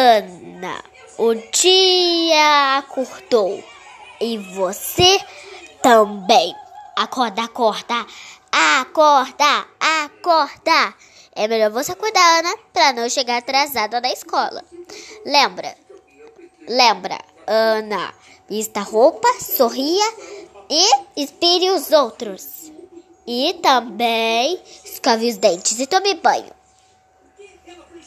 Ana, o dia acordou e você também. Acorda, acorda, acorda, acorda. É melhor você acordar, Ana, para não chegar atrasada na escola. Lembra, lembra, Ana, vista roupa, sorria e inspire os outros. E também escove os dentes e tome banho.